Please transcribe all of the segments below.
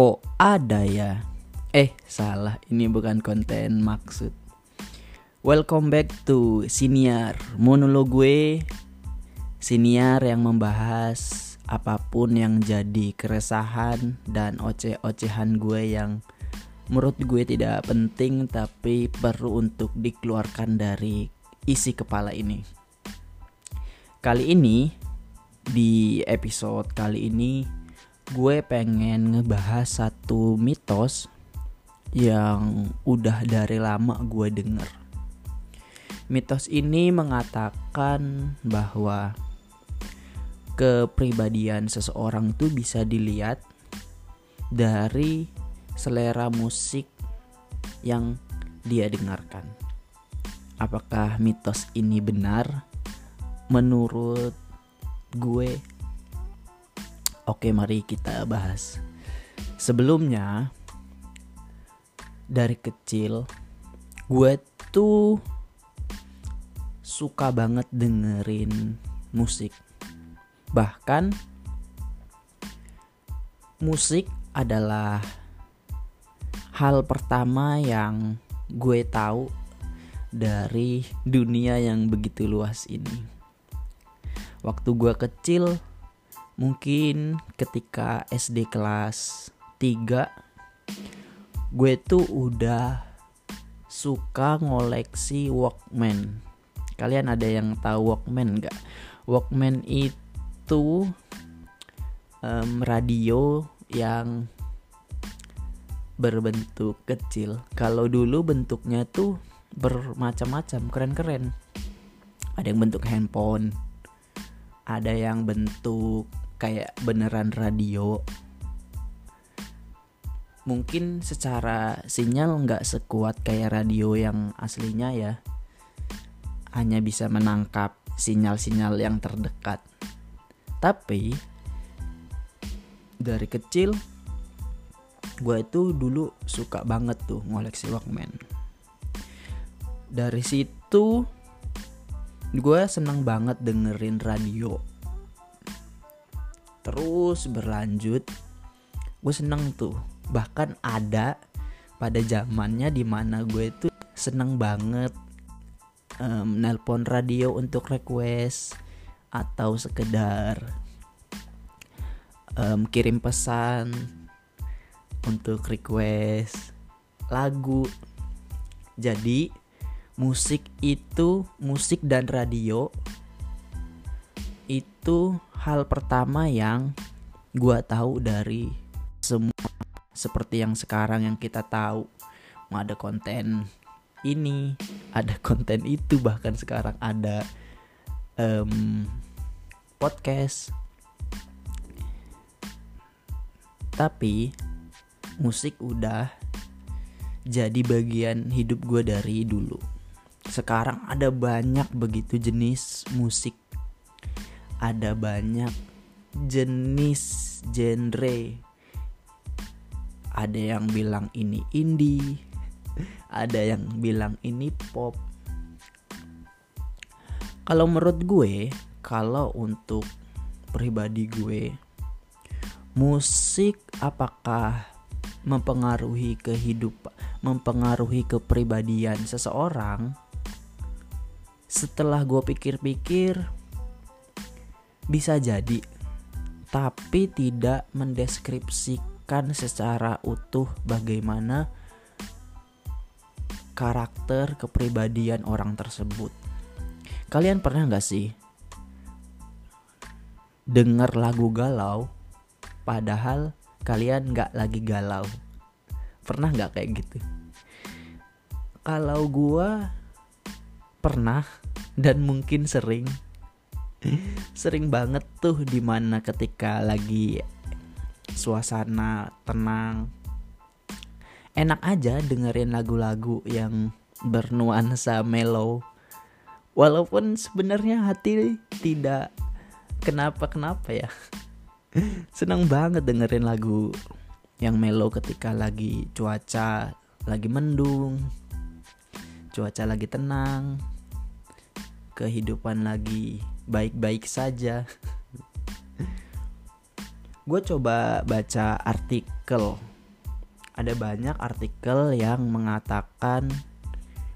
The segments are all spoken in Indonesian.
Kok ada ya? Eh, salah. Ini bukan konten maksud. Welcome back to Siniar Monolog gue Siniar yang membahas apa pun yang jadi keresahan dan oceh-ocehan gue yang menurut gue tidak penting tapi perlu untuk dikeluarkan dari isi kepala ini. Kali ini di episode kali ini gue pengen ngebahas satu mitos yang udah dari lama gue denger. Mitos ini mengatakan bahwa kepribadian seseorang tuh bisa dilihat dari selera musik yang dia dengarkan. Apakah mitos ini benar? Menurut gue, oke, mari kita bahas. Sebelumnya, dari kecil, gue tuh suka banget dengerin musik. Bahkan musik adalah hal pertama yang gue tahu dari dunia yang begitu luas ini. Waktu gue kecil, mungkin ketika SD kelas 3, gue tuh udah suka ngoleksi Walkman Kalian ada yang tahu Walkman nggak? Walkman itu um, radio yang berbentuk kecil. Kalau dulu bentuknya tuh bermacam-macam, keren-keren. Ada yang bentuk handphone, ada yang bentuk kayak beneran radio. Mungkin secara sinyal nggak sekuat kayak radio yang aslinya ya, hanya bisa menangkap sinyal-sinyal yang terdekat. Tapi dari kecil gue itu dulu suka banget tuh ngoleksi Walkman. Dari situ gue seneng banget dengerin radio. Terus berlanjut gue seneng tuh bahkan ada pada zamannya di mana gue itu seneng banget um, nelpon radio untuk request atau sekedar um, kirim pesan untuk request lagu. Jadi musik itu musik dan radio itu hal pertama yang gua tahu dari semua seperti yang sekarang yang kita tahu. Ada konten ini ada konten itu bahkan sekarang ada um, podcast. Tapi musik udah jadi bagian hidup gue dari dulu. Sekarang ada banyak begitu jenis musik ada banyak jenis genre. Ada yang bilang ini indie ada yang bilang ini pop. Kalau menurut gue kalau untuk pribadi gue musik apakah mempengaruhi kehidupan mempengaruhi kepribadian seseorang? Setelah gue pikir-pikir bisa jadi tapi tidak mendeskripsikan secara utuh bagaimana karakter kepribadian orang tersebut. Kalian pernah nggak sih dengar lagu galau, padahal kalian nggak lagi galau? Pernah nggak kayak gitu? Kalau gua pernah dan mungkin sering, sering banget tuh di mana ketika lagi suasana tenang enak aja dengerin lagu-lagu yang bernuansa mellow. Walaupun sebenarnya hati tidak kenapa-kenapa ya. Senang banget dengerin lagu yang mellow ketika lagi cuaca lagi mendung cuaca lagi tenang kehidupan lagi baik-baik saja gue coba baca artikel ada banyak artikel yang mengatakan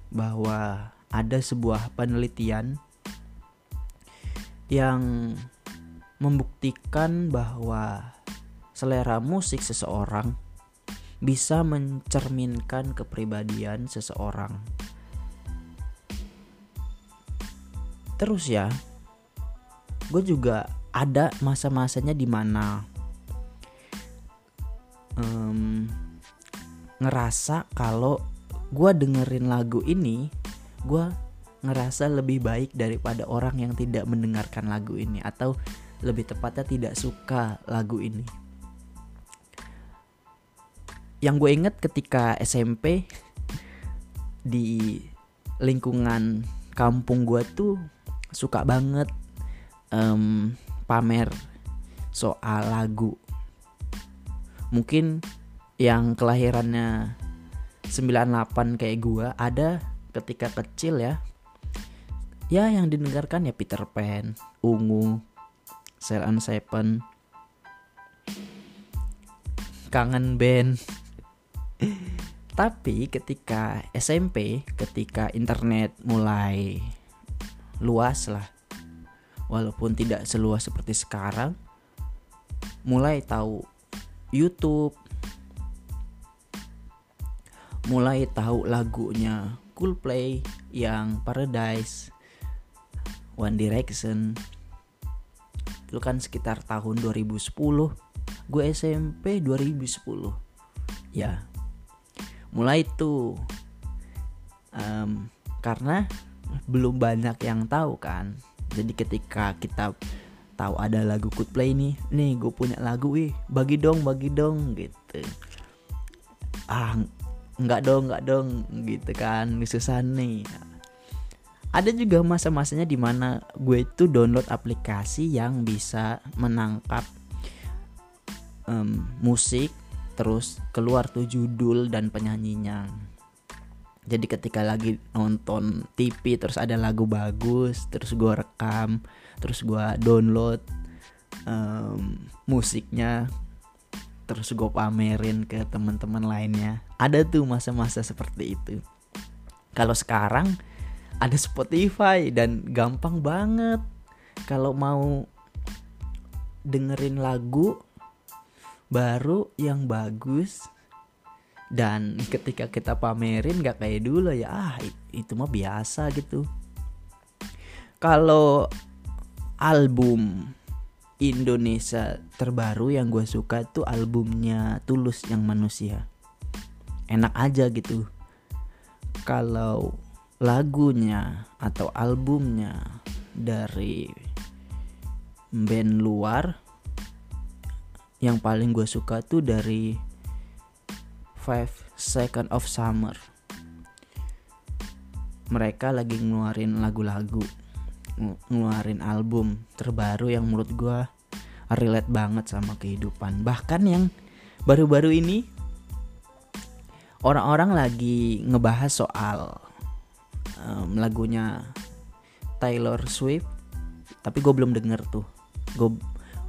bahwa ada sebuah penelitian yang membuktikan bahwa selera musik seseorang bisa mencerminkan kepribadian seseorang. Terus ya, gue juga ada masa-masanya di mana um, ngerasa kalau gue dengerin lagu ini, gue ngerasa lebih baik daripada orang yang tidak mendengarkan lagu ini atau lebih tepatnya tidak suka lagu ini. Yang gue inget ketika SMP di lingkungan kampung gue tuh suka banget um, pamer soal lagu. Mungkin yang kelahirannya 98 kayak gua ada ketika kecil ya. Ya yang didengarkan ya Peter Pan, Ungu, Cell and Seven, Kangen Band. Tapi ketika SMP, ketika internet mulai luas lah. Walaupun tidak seluas seperti sekarang mulai tahu YouTube mulai tahu lagunya Coldplay yang Paradise One Direction. Itu kan sekitar tahun 2010 gue SMP 2010 ya mulai tuh um, karena belum banyak yang tahu kan. Jadi ketika kita tahu ada lagu Coldplay nih nih gue punya lagu ih bagi dong bagi dong gitu. Ah nggak dong nggak dong gitu kan susah nih. Ada juga masa-masanya di mana gue itu download aplikasi yang bisa menangkap um, musik terus keluar tuh judul dan penyanyinya jadi ketika lagi nonton TV terus ada lagu bagus terus gue rekam terus gue download um, musiknya terus gue pamerin ke teman-teman lainnya. Ada tuh masa-masa seperti itu. Kalau sekarang ada Spotify dan gampang banget. Kalau mau dengerin lagu baru yang bagus dan ketika kita pamerin gak kayak dulu ya ah itu mah biasa gitu. Kalau album Indonesia terbaru yang gue suka tuh albumnya Tulus yang manusia. Enak aja gitu. Kalau lagunya atau albumnya dari band luar yang paling gue suka tuh dari Five Second of Summer. Mereka lagi ngeluarin lagu-lagu ngeluarin album terbaru yang menurut gue relate banget sama kehidupan. Bahkan yang baru-baru ini orang-orang lagi ngebahas soal um, lagunya Taylor Swift tapi gue belum denger tuh. Gue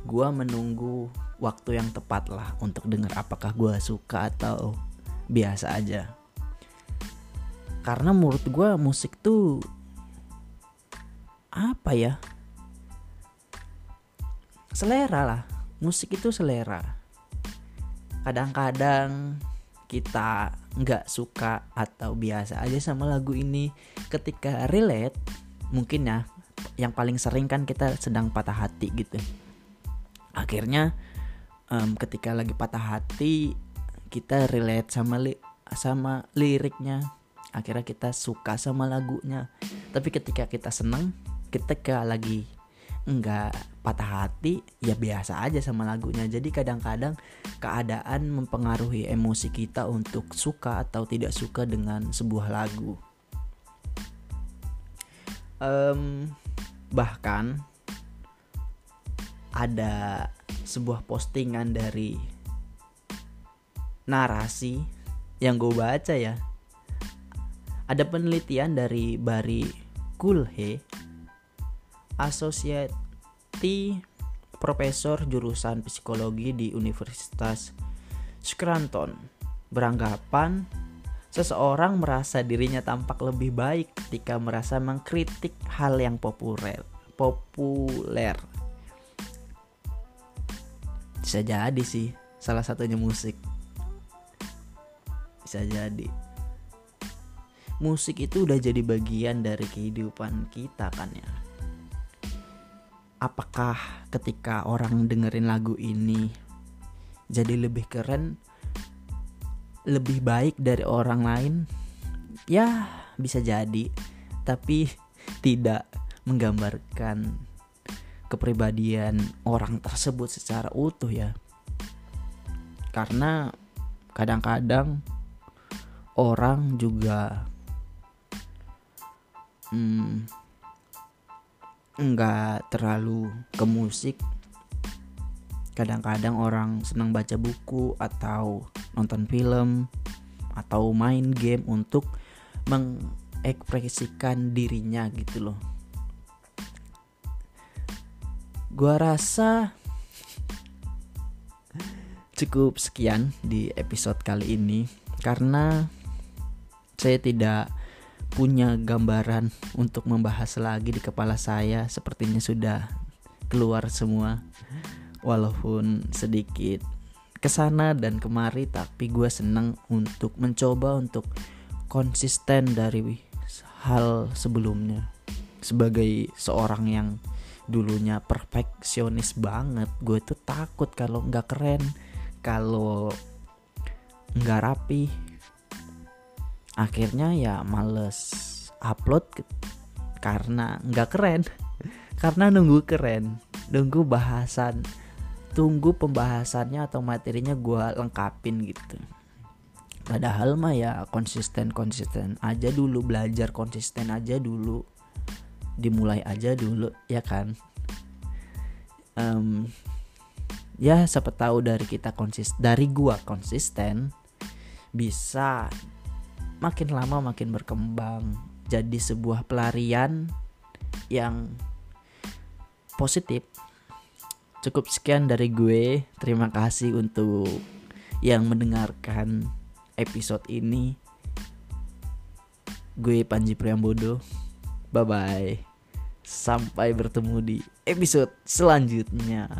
gue menunggu waktu yang tepat lah untuk dengar apakah gue suka atau biasa aja. Karena menurut gue musik tuh apa ya? Selera lah. Musik itu selera. Kadang-kadang kita nggak suka atau biasa aja sama lagu ini. Ketika relate mungkin ya yang paling sering kan kita sedang patah hati gitu. Akhirnya um, ketika lagi patah hati kita relate sama li sama liriknya. Akhirnya kita suka sama lagunya. Tapi ketika kita seneng ketika lagi enggak patah hati ya biasa aja sama lagunya. Jadi kadang-kadang keadaan mempengaruhi emosi kita untuk suka atau tidak suka dengan sebuah lagu. Um, bahkan ada sebuah postingan dari narasi yang gue baca ya ada penelitian dari Bari Kulhe Society profesor jurusan psikologi di Universitas Scranton beranggapan seseorang merasa dirinya tampak lebih baik ketika merasa mengkritik hal yang populer. Populer. Bisa jadi sih, salah satunya musik. Bisa jadi. Musik itu udah jadi bagian dari kehidupan kita kan ya apakah ketika orang dengerin lagu ini jadi lebih keren lebih baik dari orang lain ya bisa jadi tapi tidak menggambarkan kepribadian orang tersebut secara utuh ya. Karena kadang-kadang orang juga hmm, nggak terlalu ke musik. Kadang-kadang orang senang baca buku atau nonton film atau main game untuk mengekspresikan dirinya gitu loh gua rasa cukup sekian di episode kali ini karena saya tidak punya gambaran untuk membahas lagi di kepala saya. Sepertinya sudah keluar semua walaupun sedikit ke sana dan kemari tapi gue seneng untuk mencoba untuk konsisten dari hal sebelumnya sebagai seorang yang dulunya perfeksionis banget gue tuh takut kalau nggak keren kalau nggak rapi. Akhirnya ya males upload karena nggak keren. Karena nunggu keren nunggu bahasan tunggu pembahasannya atau materinya gue lengkapin gitu. Padahal mah ya konsisten konsisten aja dulu belajar konsisten aja dulu dimulai aja dulu ya kan um, ya siapa tahu dari kita konsisten dari gua konsisten bisa makin lama makin berkembang jadi sebuah pelarian yang positif. Cukup sekian dari gue. Terima kasih untuk yang mendengarkan episode ini. Gue Panji Priambodo. Bye bye. Sampai bertemu di episode selanjutnya.